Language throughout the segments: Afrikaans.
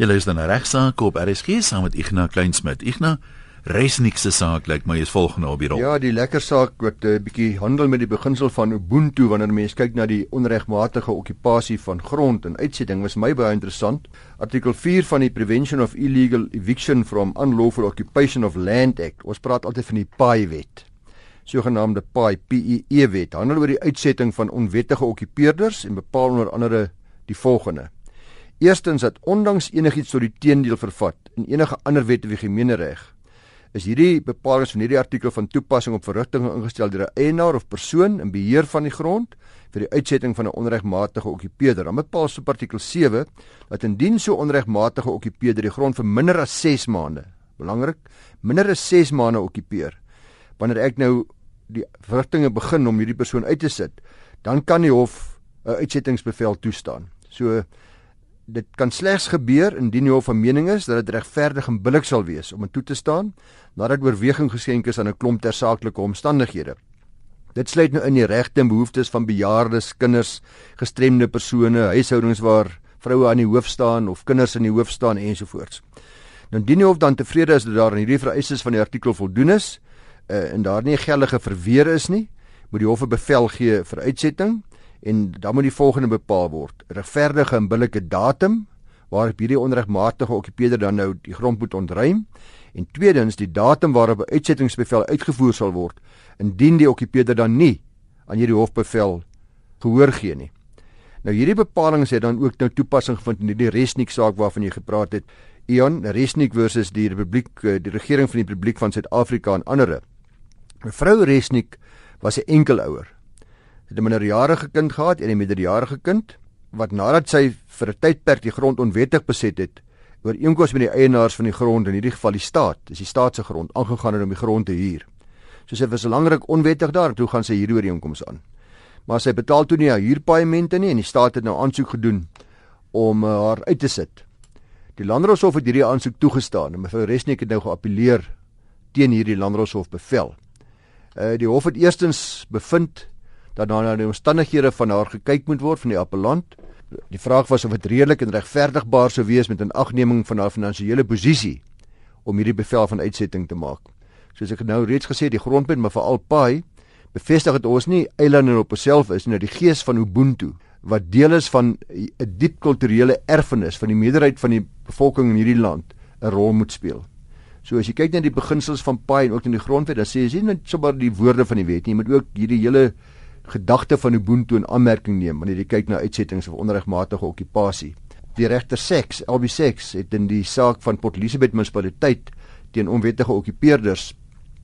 Jy luister na regsaak op RSG saam met Ignas Kleinsmid. Ignas, Resnik se saak lyk my is volgende op die rol. Ja, die lekker saak wat 'n uh, bietjie handel met die beginsel van Ubuntu wanneer mense kyk na die onregmatige okkupasie van grond en uitsetting was my baie interessant. Artikel 4 van die Prevention of Illegal Eviction from Unlawful Occupation of Land Act. Ons praat altyd van die PAI wet. Sogenaamde PAI PEE wet handel oor die uitsetting van onwettige okkupeerders en bepaal onder andere die volgende: Eerstens dat ondanks enigiets tot die teendeel vervat in enige ander wet of gemeenereg is hierdie bepalinge van hierdie artikel van toepassing op verrigtinge ingestel deur 'n eienaar of persoon in beheer van die grond vir die uitsetting van 'n onregmatige okkupeerder. Dan bepaal so artikel 7 dat indien so onregmatige okkupeerder die grond vir minder as 6 maande, belangrik, minder as 6 maande okkupeer, wanneer ek nou die verrigtinge begin om hierdie persoon uit te sit, dan kan die hof 'n uitsettingsbevel toestaan. So dit kan slegs gebeur indien die hof van mening is dat dit regverdig en billik sal wees om dit toe te staan nadat oorweging geskenk is aan 'n klomp tersaaklike omstandighede. Dit sluit nou in die regte en behoeftes van bejaardes, kinders, gestremde persone, huishoudings waar vroue aan die hoof staan of kinders in die hoof staan ensovoorts. Nou indien die hof dan tevrede is dat daar aan hierdie vereistes van die artikel voldoen is uh, en daar nie geldige verweer is nie, moet die hof 'n bevel gee vir uitsetting en dan moet die volgende bepaal word: regverdige en billike datum waarop hierdie onregmatige okkupeerder dan nou die grond moet ontruim en tweedens die datum waarop 'n uitsettingsbevel uitgevoer sal word indien die okkupeerder dan nie aan hierdie hofbevel gehoor gee nie. Nou hierdie bepalinge het dan ook nou toepassing gevind in hierdie Resnik saak waarvan jy gepraat het. Ion Resnik versus die Republiek eh, die regering van die Republiek van Suid-Afrika en ander. Mevrou Resnik was 'n enkelouer het 'n minderjarige kind gehad en 'n minderjarige kind wat nadat sy vir 'n tydperk die grond onwettig beset het, ooreenkoms met die eienaars van die grond in hierdie geval die staat, dis die staat se grond, aangegaan het om die grond te huur. So sy was lanklik onwettig daar, toe gaan sy hierdie ooreenkoms aan. Maar sy betaal toe nie haar huurpaaiemente nie en die staat het nou aansoek gedoen om uh, haar uit te sit. Die Landdroshof het hierdie aansoek toegestaan en mevrou Resnik het nou geappeleer teen hierdie Landdroshof bevel. Uh die hof het eerstens bevind dat daar na die omstandighede van haar gekyk moet word van die appellant. Die vraag was of dit redelik en regverdigbaar sou wees met 'n agneming van haar finansiële posisie om hierdie bevel van uitsetting te maak. Soos ek nou reeds gesê, die grondpunt maar veral Pai bevestig dat ons nie eilande op onsself is nie, die gees van Ubuntu wat deel is van 'n diep kulturele erfenis van die meerderheid van die bevolking in hierdie land 'n rol moet speel. So as jy kyk na die beginsels van Pai en ook in die grondwet, dan sê jy sien net sommer die woorde van die wet nie, jy moet ook hierdie hele gedagte van Ubuntu in aanmerking neem wanneer jy kyk na uitsettings of onregmatige okkupasie. Die regter Sex, LB Sex, het in die saak van Port Elizabeth munisipaliteit teen onwettige okkupeerders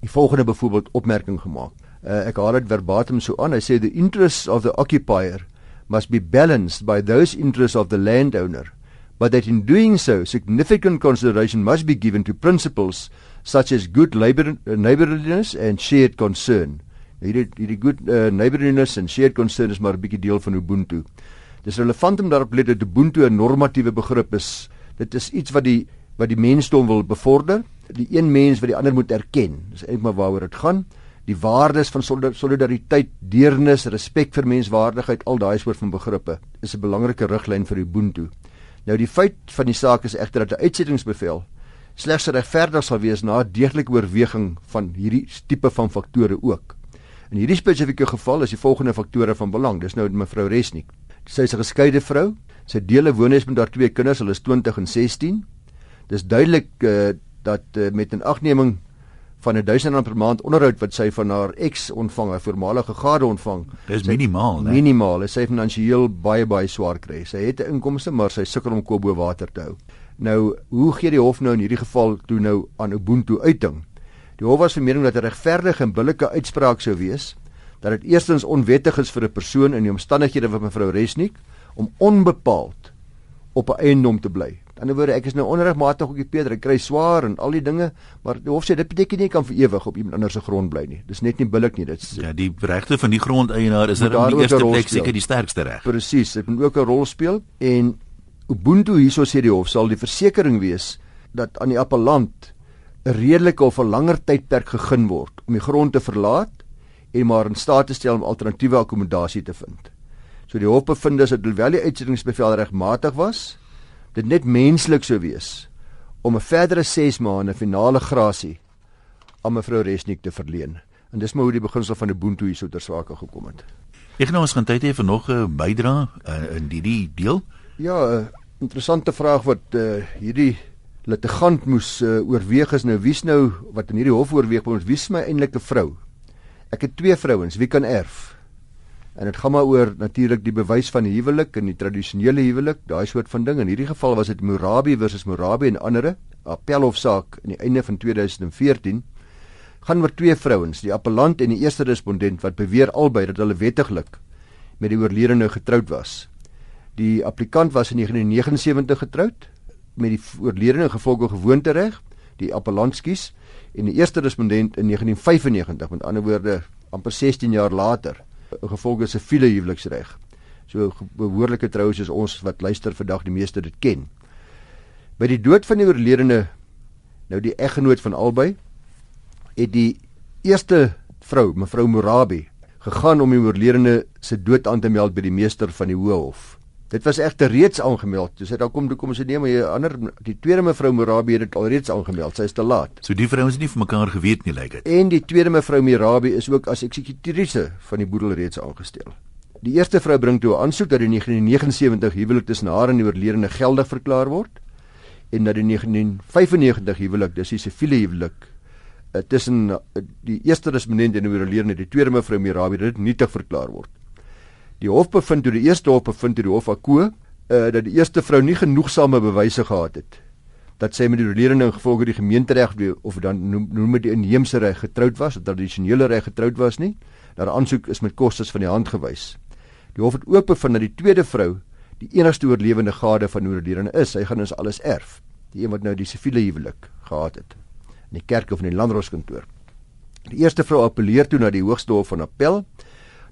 die volgende byvoorbeeld opmerking gemaak. Uh, ek haal dit verbatim so aan. Hy sê the interests of the occupier must be balanced by those interests of the landowner, but that in doing so significant consideration must be given to principles such as good labor, uh, neighborliness and shared concern hierdie hierdie good uh, neighborliness en shared concern is maar 'n bietjie deel van Ubuntu. Dis relevant om daarop let dat Ubuntu 'n normatiewe begrip is. Dit is iets wat die wat die mensdom wil bevorder, die een mens wat die ander moet erken. Dis eintlik maar waaroor dit gaan. Die waardes van solidariteit, deernis, respek vir menswaardigheid, al daai soort van begrippe is 'n belangrike riglyn vir Ubuntu. Nou die feit van die saak is egter dat 'n uitsettingsbevel slegs regverdig sal wees na deeglike oorweging van hierdie tipe van faktore ook. In hierdie spesifieke geval is die volgende faktore van belang. Dis nou mevrou Resnik. Sy is 'n geskeide vrou. Sy deel 'n woonhuis met haar twee kinders. Hulle is 20 en 16. Dis duidelik uh, dat uh, met 'n agneming van 1000 rand per maand onderhoud wat sy van haar ex ontvang, 'n voormalige gade ontvang. Dis minimaal, né? Minimaal. Sy is finansiëel baie baie swaar kry. Sy het 'n inkomste, maar sy sukkel om kop bo water te hou. Nou, hoe gee die hof nou in hierdie geval toe nou aan Ubuntu uitding? Die hof was van mening dat 'n regverdige en billike uitspraak sou wees dat dit eerstens onwettig is vir 'n persoon in die omstandighede van mevrou Resnik om onbepaald op 'n eiendom te bly. Aan die ander woorde, ek is nou onregmatig op die Peter, ek kry swaar en al die dinge, maar die hof sê dit beteken nie jy kan vir ewig op iemand anders se grond bly nie. Dis net nie billik nie. Dit is Ja, die regte van die grondeienaar is in die eerste plek seker die sterkste reg. Presies, dit moet ook 'n rol speel en Ubuntu hierso sê die hof sal die versekering wees dat aan die appellant 'n redelike of 'n langer tydperk gegee word om die grond te verlaat en maar in staat te stel om alternatiewe akkommodasie te vind. So die hof bevind dat hoewel die uitsettingsbevel regmatig was, dit net menslik sou wees om 'n verdere 6 maande finale grasie aan mevrou Resnik te verleen. En dis maar hoe die beginsel van Ubuntu hier so ter sprake gekom het. Ek nou ons gaan tyd hê vir nog 'n bydrae uh, in hierdie deel. Ja, 'n interessante vraag wat uh, hierdie litigant moes uh, oorweeg is nou wie's nou wat in hierdie hof oorweeg word wie's my eintlik 'n vrou? Ek het twee vrouens, wie kan erf? En dit gaan maar oor natuurlik die bewys van huwelik en die tradisionele huwelik, daai soort van ding. In hierdie geval was dit Murabi versus Murabi en ander appelhofsaak in die einde van 2014 gaan oor twee vrouens, die appellant en die eerste respondent wat beweer albei dat hulle wettiglik met die oorledene getroud was. Die applikant was in 1979 getroud met die oorledene gevolge gewoontereg, die appellant skies en die eerste respondent in 1995, met ander woorde amper 16 jaar later gevolge siviele huweliksreg. So behoorlike troues is ons wat luister vandag die meeste dit ken. By die dood van die oorledene nou die eggenoot van albei het die eerste vrou, mevrou Morabi, gegaan om die oorledene se dood aan te meld by die meester van die Hoëhof. Dit was egter reeds aangemeld. Dis dit daar kom toe kom ons neem maar 'n ander die tweede mevrou Morabi het dit alreeds aangemeld. Sy is te laat. So die vrouens het nie vir mekaar geweet nie, lyk dit. En die tweede mevrou Morabi is ook as eksekutrice van die boedel reeds aangestel. Die eerste vrou bring toe 'n aansoek dat die 1979 huwelik tussen haar en die oorledene geldig verklaar word en dat die 1995 huwelik, dis die siviele huwelik, uh, tussen uh, die eerste respondent en die oorledene, die tweede mevrou Morabi, dit nietig verklaar word. Die hof bevind toe die eerste hof bevind toe die hof akko uh, dat die eerste vrou nie genoegsame bewyse gehad het dat sy met die oorledene in gevolge die gemeentereg of dan noem, noem met die inheemse reg getroud was, dat tradisionele reg getroud was nie. Daar aansoek is met kostes van die hand gewys. Die hof het ook bevind dat die tweede vrou die enigste oorlewende gade van oorledene is. Sy gaan ons alles erf. Die een wat nou die siviele huwelik gehad het in die kerk of in die landroskantoor. Die eerste vrou appeleer toe na die hoogste hof van appel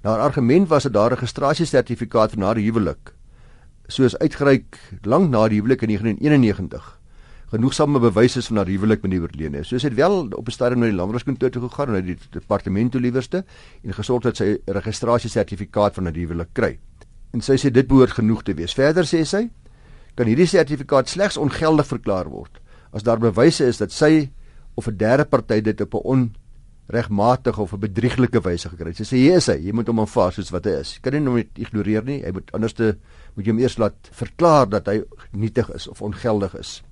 Haar argument was dat daar 'n registrasiesertifikaat van haar huwelik soos uitgereik lank na die huwelik in 1991 genoegsame bewys is van haar huwelik met die oorledene. So sy het wel op 'n stadium na die landroskantoor toe gegaan en na die departement toe liewerste en gesorg dat sy 'n registrasiesertifikaat van haar huwelik kry. En sy sê dit behoort genoeg te wees. Verder sê sy kan hierdie sertifikaat slegs ongeldig verklaar word as daar bewyse is dat sy of 'n derde party dit op 'n regmatig of 'n bedrieglike wyse gekry het. Sy sê hier is hy, jy moet hom aanvaar soos wat hy is. Jy kan nie hom ignoreer nie. Hy moet anderste moet jy hom eers laat verklaar dat hy nietig is of ongeldig is.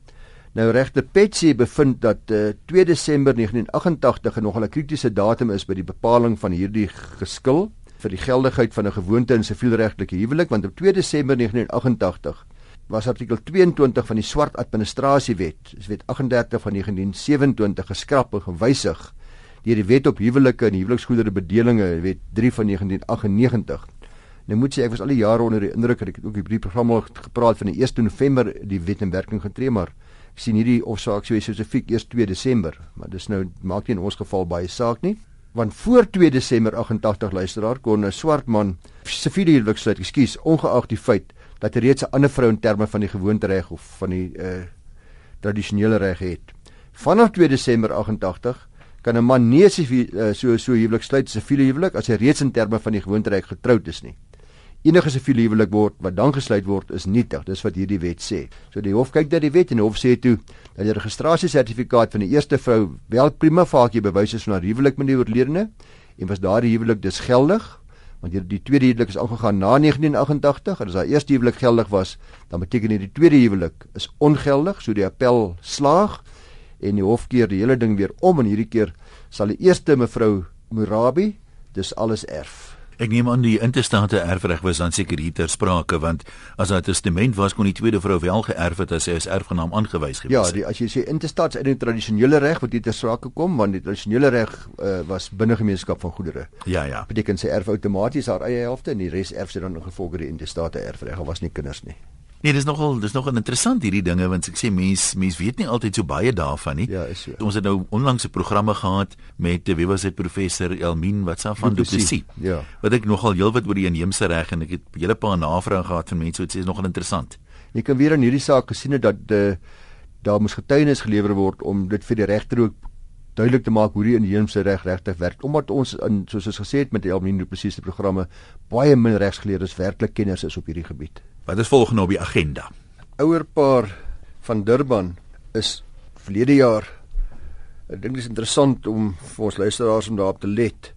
Nou regter Petsy bevind dat uh, eh, 2 Desember 1988 nog 'n kritiese datum is by die bepaling van hierdie geskil vir die geldigheid van 'n gewoonte in sivielregtelike huwelik want op 2 Desember 1988 was artikel 22 van die swart administrasiewet, wet 38 van 1927 geskraap en gewysig deur die wet op huwelike en huweliksgoedere bedelinge wet 3 van 1998. Nou moet sê ek was al die jare onder die indruk dat ek ook hierdie program al gepraat van die 1 November die wet in werking getree maar ek sien hierdie hofsaak so spesifiek eers 2 Desember maar dis nou maak nie in ons geval baie saak nie want voor 2 Desember 88 luisteraar kon 'n swart man siviele huwelik sluit ekskuus ongeag die feit dat hy reeds 'n ander vrou in terme van die gewoontereg of van die uh, tradisionele reg het vanaf 2 Desember 88 kan 'n man nie eh, so so huwelik sluit as 'n siviele huwelik as hy reeds in terme van die gewoontereg getroud is nie. Enige siviele huwelik word wat dan gesluit word is nietig. Dis wat hierdie wet sê. So die hof kyk dat die wet en die hof sê toe dat die registrasiesertifikaat van die eerste vrou wel prima facie bewys is van haar huwelik met die oorledene en was daardie huwelik dus geldig want die, die tweede huwelik is aangegaan na 1988 en as haar eerste huwelik geldig was dan beteken dit die tweede huwelik is ongeldig so die appel slaag en die hof keer die hele ding weer om en hierdie keer sal die eerste mevrou Murabi dis alles erf. Ek neem aan die intestate erfreg was dan seker hier ter sprake want as haar testament was kon die tweede vrou wel geërf het as sy as erfgenaam aangewys gewees ja, het. Ja, die, as jy sê intestats uit die tradisionele reg wat hier ter sprake kom want die tradisionele reg uh, was binne gemeenskap van goedere. Ja, ja. Beteken sy erf outomaties haar eie helfte en die res erf sy dan in gevolge die intestate erfreg. Daar was nie kinders nie. Nee, dis nogal dis nogal interessant hierdie dinge want ek sê mense mense weet nie altyd so baie daarvan nie. Ja, is so. Ons het nou onlangs 'n programme gehad met wie was dit professor Elmien wat sa van Duplessis. Ja. Wat ek nogal heelwat oor die inheemse reg en ek het 'n hele paar navrae gehad van mense wat sê is nogal interessant. Jy kan weer in hierdie saak gesien het dat de daar moes getuienis gelewer word om dit vir die regter ook duidelik te maak hoe die inheemse reg regtig werk omdat ons in soos ons gesê het met die Elmien Duplessis se programme baie min regsgeleerdes werklik kenners is op hierdie gebied. Wat is volgende op die agenda? ouerpaar van Durban is verlede jaar ek dink dit is interessant om vir ons luisteraars om daarop te let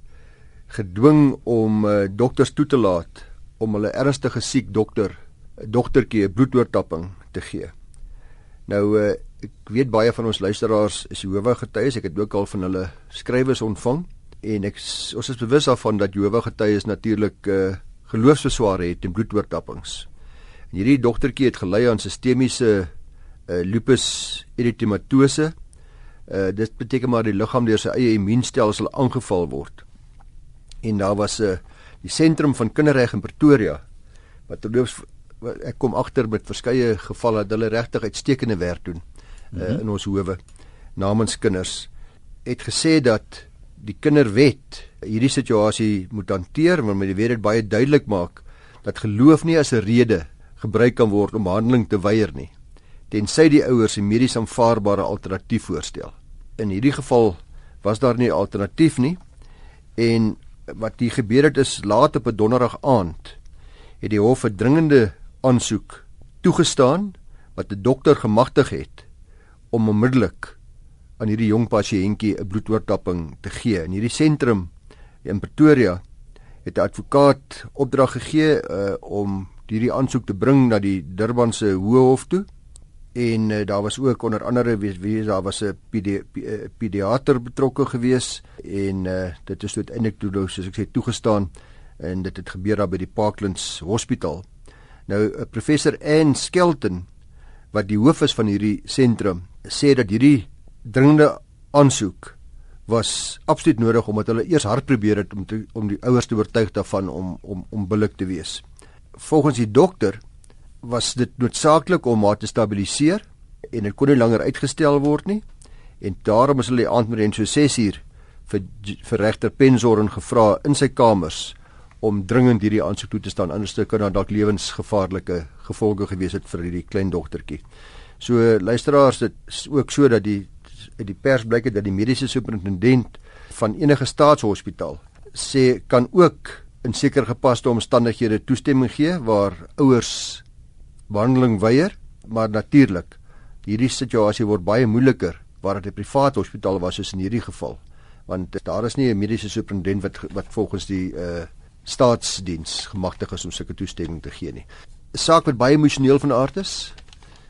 gedwing om uh, dokters toe te laat om hulle ernstige siek dokter 'n dogtertjie 'n bloedoortapping te gee. Nou uh, ek weet baie van ons luisteraars is Jehovah getuies. Ek het ook al van hulle skrywes ontvang en ek ons is bewus daarvan dat Jehovah getuies natuurlik uh, geloofsbesware het teen bloedoortappings. Hierdie dogtertjie het gelei aan sistemiese uh, lupus erythematose. Uh, dit beteken maar die liggaam deur sy eie immuunstelsel aangeval word en daar was 'n uh, die sentrum van kinderreg in Pretoria wat terloops ek kom agter met verskeie gevalle dat hulle regtig uitstekende werk doen mm -hmm. uh, in ons howe namens kinders het gesê dat die kinderwet hierdie situasie moet hanteer maar met die wet dit baie duidelik maak dat geloof nie as 'n rede gebruik kan word om handeling te weier nie tensy die ouers 'n medies aanvaarbare alternatief voorstel in hierdie geval was daar nie 'n alternatief nie en wat hier gebeur het is laat op 'n donderdag aand het die hof 'n dringende aansoek toegestaan wat 'n dokter gemagtig het om onmiddellik aan hierdie jong pasiëntjie 'n bloedoortapping te gee. In hierdie sentrum in Pretoria het 'n advokaat opdrag gegee uh, om hierdie aansoek te bring na die Durbanse Hoë Hof toe en uh, daar was ook onder andere wie, wie daar was 'n pedi eh, pediater betrokke gewees en uh, dit is uiteindelik toe soos ek sê toegestaan en dit het gebeur daar by die Parklands Hospitaal. Nou uh, professor Ann Skelton wat die hoof is van hierdie sentrum sê dat hierdie dringende aansoek was absoluut nodig omdat hulle eers hard probeer het om te, om die ouers te oortuig daarvan om om om billik te wees. Volgens die dokter was dit noodsaaklik om haar te stabiliseer en dit kon nie langer uitgestel word nie. En daarom is hulle die aand met so 6 uur vir vir regter Pensorn gevra in sy kamers om dringend hierdie aansoek toe te staan anders kan dalk lewensgevaarlike gevolge gewees het vir hierdie klein dogtertjie. So luisteraars dit is ook so dat die uit die pers blyk dat die mediese superintendent van enige staatshospitaal sê kan ook in sekere gepaste omstandighede toestemming gee waar ouers behandeling weier, maar natuurlik hierdie situasie word baie moeiliker waar dit 'n privaat hospitaal was soos in hierdie geval want daar is nie 'n mediese superintendent wat wat volgens die uh staatsdiens gemagtig is om sulke toestemming te gee nie. 'n Saak wat baie emosioneel van aard is.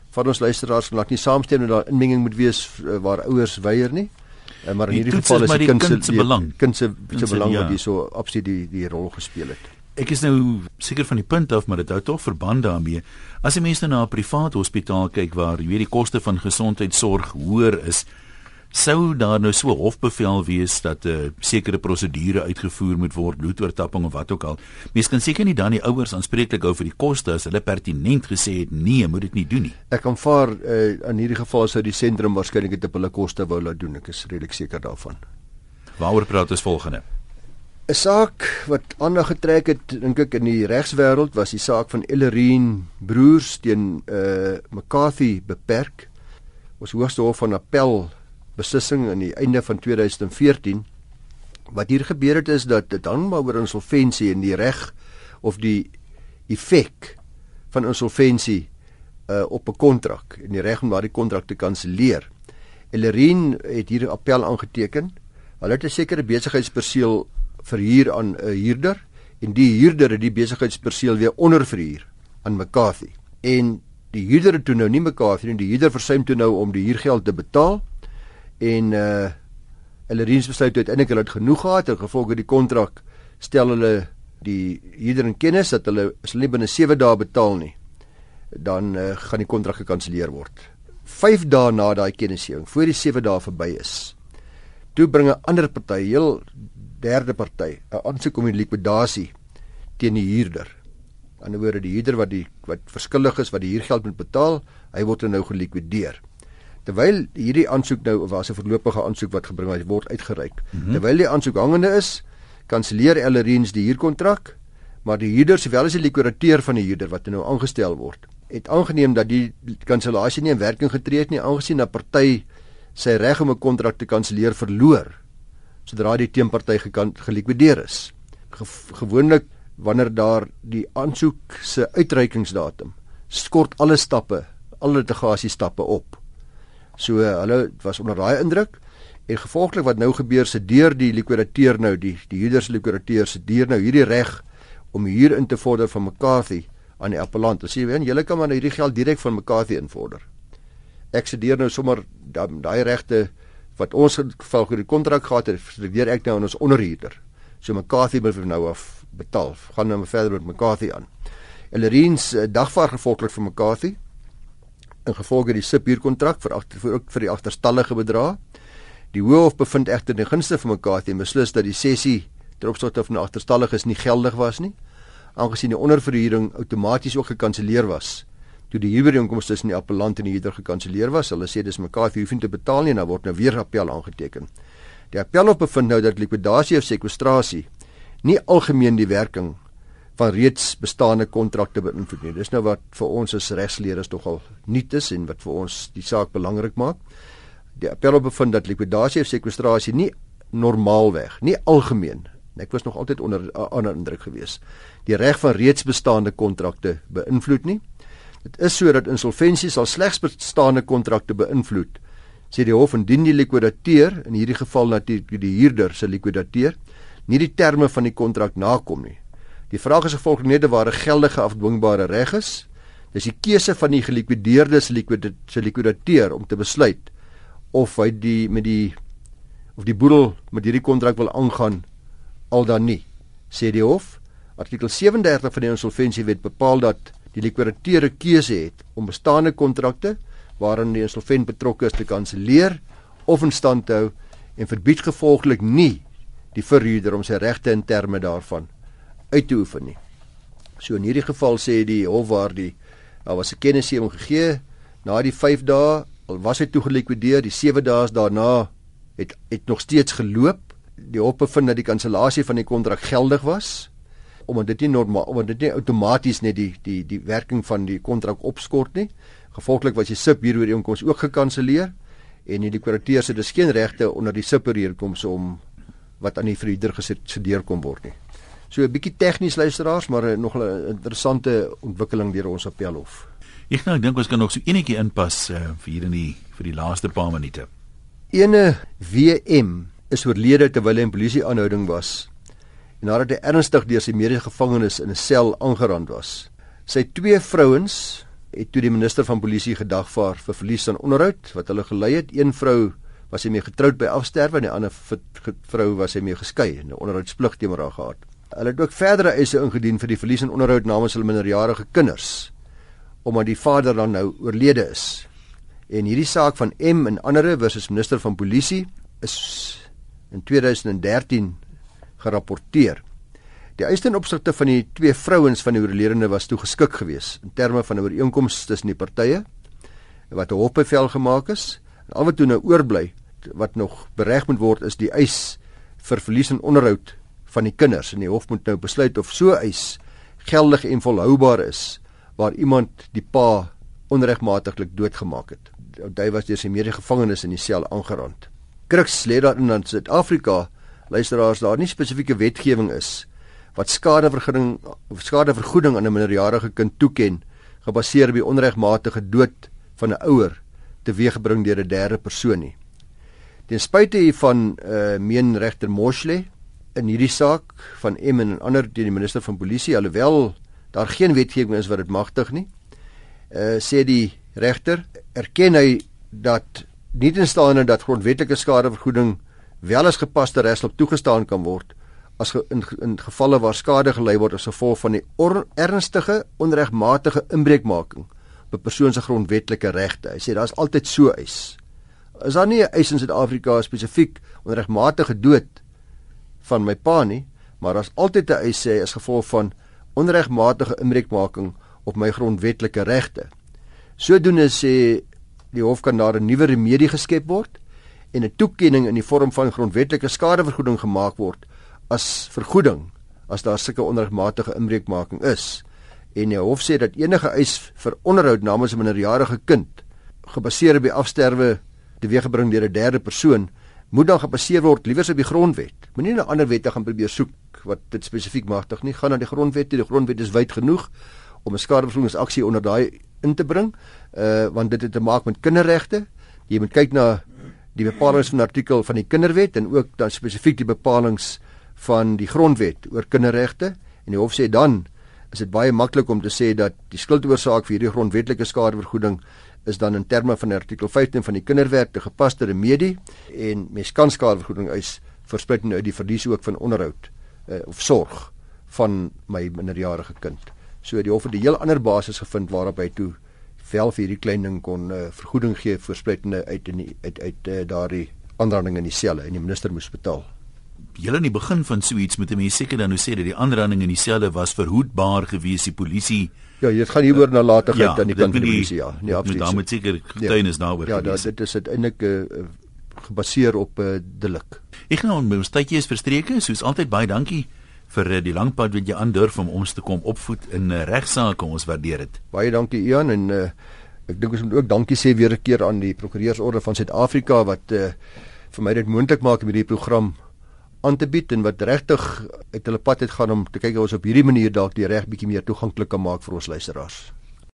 Van ons luisteraars kan laat nie saamstem dat daar inmenging moet wees uh, waar ouers weier nie. Uh, maar in hierdie geval is die kind se belang, kind se belang ja. wat hier so absoluut die die rol gespeel het. Ek is nou seker van die punt af maar dit hou tog verband daarmee. As jy mense nou na 'n privaat hospitaal kyk waar jy weet die koste van gesondheidsorg hoër is sou daar nou so hofbevel wees dat 'n uh, sekere prosedure uitgevoer moet word bloedoortapping of wat ook al mense kan seker nie dan die ouers aanspreeklik hou vir die koste as hulle pertinent gesê het nee moet dit nie doen nie. Ek aanvaar uh, in hierdie geval sou die sentrum waarskynlik dit op hulle koste wou laat doen. Ek is redelik seker daarvan. Waaroor praat ons volgende? 'n saak wat aandag getrek het dink ek in die regswêreld was die saak van Ellerine broers teen uh McCarthy beperk. Ons hoogste hof van appel beslissing aan die einde van 2014 wat hier gebeur het is dat dit dan maar oor insolventie en die reg of die effek van insolventie uh op 'n kontrak en die reg om daardie kontrak te kanselleer. Ellerine het hier appel aangeteken. Hulle het 'n sekere besigheidsperseel verhuur aan 'n huurder en die huurder het die besigheidsperseel weer onderverhuur aan McCarthy. En die huurder het toe nou nie McCarthy nie, die huurder versuim toe nou om die huurgeld te betaal en uh hulle reeds besluit uiteindelik hulle het genoeg gehad en gevolge die kontrak stel hulle die huurder in kennis dat hulle as hulle binne 7 dae betaal nie dan uh, gaan die kontrak gekanselleer word. 5 dae na daai kennisgewing, voor die 7 dae verby is, toe bring 'n ander party heel derde party 'n aansoek om die likwidasie teen die huurder. Aan die woorde die huurder wat die wat verskuldig is wat die huurgeld moet betaal, hy word nou gelikwideer. Terwyl hierdie aansoek nou was 'n voorlopige aansoek wat gebring word uitgereik. Mm -hmm. Terwyl die aansoek hangende is, kanselleer Ellerines die huurkontrak, maar die huurder sowel as die likwidateur van die huurder wat nou aangestel word, het aangeneem dat die kansellasie nie in werking getree het nie aangesien 'n party sy reg om 'n kontrak te kanselleer verloor sodra die teenparty gelikwideer is. Ge gewoonlik wanneer daar die aansoek se uitreikingsdatum skort alle stappe al litigasie stappe op. So hulle was onder daai indruk en gevolglik wat nou gebeur se deur die likwidateur nou die die huurders likwidateur se deur nou hierdie reg om huur in te vorder van McCarthy aan die appellant. As jy weet, julle kan maar hierdie geld direk van McCarthy invorder. Ek se deur nou sommer daai regte wat ons geval vir die kontrak gehad het, deur ek nou aan ons onderhuurder. So McCarthy moet nou af betaal. Gaan nou verder met McCarthy aan. Ellerines uh, dagvaar gevolglik vir McCarthy in gevolge die subhuurkontrak vir agter vir ook vir die agterstallige bedrag. Die Hof bevind egter in gunste van McCarthy en beslis dat die sessie ter opsigte van die agterstalliges nie geldig was nie, aangesien die onderverhuuring outomaties ook gekanselleer was. Toe die huurooreenkoms tussen die appellant en die huurder gekanselleer was, hulle sê dis McCarthy hoef nie te betaal nie en dan word nou weer appel aangeteken. Die appelhof bevind nou dat likwidasie of sekwestrasie nie algemeen die werking van reeds bestaande kontrakte beïnvloed nie. Dis nou wat vir ons as regsleerders nogal nuut is en wat vir ons die saak belangrik maak. Die appelhof bevind dat likwidasie of sekwestrasie nie normaalweg, nie algemeen. Ek was nog altyd onder ander indruk gewees. Die reg van reeds bestaande kontrakte beïnvloed nie. Dit is sodat insolventie sal slegs bestaande kontrakte beïnvloed sê die hof indien die likwidateur in hierdie geval natuurlik die huurder se likwidateur nie die terme van die kontrak nakom nie. Die vraag is gevolg net of daar 'n geldige afdwingbare reg is. Dis die keuse van die gelikwideerde se likwidateur om te besluit of hy die met die of die boedel met hierdie kontrak wil aangaan al dan nie. Sê die hof, artikel 37 van die insolventiewet bepaal dat die likwidateur 'n keuse het om bestaande kontrakte waarin die insolvent betrokke is te kanselleer of in stand te hou en verbied gevolglik nie die verhuurder om sy regte in terme daarvan uit te oefen nie. So in hierdie geval sê die hof waar die daar was 'n kennisgewing gegee na die 5 dae al was hy toegelikwideer die 7 dae daarna het het nog steeds geloop die hof bevind dat die kansellasie van die kontrak geldig was omdat dit nie normaal omdat dit nie outomaties net die die die werking van die kontrak opskort nie gevolglik was die subhuurooreenkoms ook gekanselleer en die kurateur sê dis geen regte onder die subhuurooreenkoms om wat aan die verhuurder gesedeer kom word nie. So 'n bietjie tegnies luisteraars, maar nog 'n interessante ontwikkeling deur ons appelhof. Ek nou dink ons kan nog so enetjie inpas uh, vir hier in die vir die laaste paar minute. Ene WM is oorlede terwyl hy in polisie aanhouding was en nadat hy ernstig deur sy medegevangenes in 'n sel aangerand was. Sy twee vrouens het toe die minister van polisie gedagvaar vir verlies aan onderhoud wat hulle gelei het. Een vrou was hy mee getroud by afsterwe en die ander vrou was hy mee geskei en 'n onderhoudsplig teenoor haar gehad. Hulle het ook verdere eise ingedien vir die verlies en onderhoud namens hulle minderjarige kinders omdat die vader dan nou oorlede is. En hierdie saak van M en ander versus minister van polisie is in 2013 gerapporteer. Die eis ten opsigte van die twee vrouens van die oorledene was toe geskik geweest in terme van 'n ooreenkoms tussen die partye wat 'n hofbevel gemaak is En al wat toe nou oorbly wat nog bereg moet word is die eis vir verlies en onderhoud van die kinders en die hof moet nou besluit of so eis geldig en volhoubaar is waar iemand die pa onregmatiglik doodgemaak het. Hy was deur sy medegevangenes in die sel aangerand. Kruks lê daar in Suid-Afrika luisteraars daar nie spesifieke wetgewing is wat skadevergoeding of skadevergoeding aan 'n minderjarige kind toeken gebaseer op die onregmatige dood van 'n ouer teweeggebring deur 'n derde persoon nie. Ten spyte hiervan uh, meen regter Moshle in hierdie saak van M en ander teen die minister van polisie alhoewel daar geen wetgewing is wat dit magtig nie. Uh sê die regter erken hy dat nie teenstaande dat grondwetlike skadevergoeding wel as gepaste regsop toegestaan kan word as ge, in, in gevalle waar skade gelei word as gevolg van die or, ernstige onregmatige inbreukmaking 'n persoon se grondwetlike regte. Hy sê daar's altyd so eis. Is daar nie 'n eis in Suid-Afrika spesifiek onregmatige dood van my pa nie, maar daar's altyd 'n eis sê as gevolg van onregmatige inbreukmaking op my grondwetlike regte. Sodoende sê die hof kan daar 'n nuwe remedie geskep word en 'n toekenning in die vorm van grondwetlike skadevergoeding gemaak word as vergoeding as daar sulke onregmatige inbreukmaking is en die hof sê dat enige eis vir onderhoud namens 'n minderjarige kind gebaseer op die afsterwe teweeggebring deur 'n derde persoon moet dan gebaseer word liewers op die grondwet. Moenie 'n ander wette gaan probeer soek wat dit spesifiek magtig nie. Gaan na die grondwet, die grondwet is wyd genoeg om 'n skadevergoedingsaksie onder daai in te bring uh want dit het te maak met kinderregte. Jy moet kyk na die bepalinge van artikel van die kinderwet en ook dan spesifiek die bepalinge van die grondwet oor kinderregte en die hof sê dan is dit baie maklik om te sê dat die skuldoorsaak vir hierdie grondwetlike skadevergoeding is dan in terme van artikel 15 van die kinderwet te gepaste remedie en mens kan skadevergoeding eis verspreiding uit die verlies ook van onderhoud uh, of sorg van my minderjarige kind. So die hof het 'n heel ander basis gevind waarop hy toe wel vir hierdie klein ding kon uh, vergoeding gee vir spruitende uit in die, uit uit uh, daardie aanranding in die selle en die minister moes betaal. Julle in die begin van so iets moet mense seker dan nou sê dat die aanranding in die selle was verhoedbaar gewees die polisie Ja, dit gaan hieroor na later gaan ja, aan die kant van die polisie ja. Nee, absoluut. Daar moet seker getuienis ja. daaroor Ja, ja dit is uiteindelik uh, gebaseer op 'n uh, delik. Ek gaan ons tydjie is verstreke, soos altyd baie dankie vir eh, die lang pad wat jy aandurf om ons te kom opvoed in eh, regsaake. Ons waardeer dit. Baie dankie Ian en uh, ek dink ons moet ook dankie sê weer 'n keer aan die prokureursorde van Suid-Afrika wat uh, vir my dit moontlik maak om hierdie program aan te bied en wat regtig uit hulle pad het gaan om te kyk of ons op hierdie manier dalk die reg bietjie meer toeganklik kan maak vir ons luisteraars.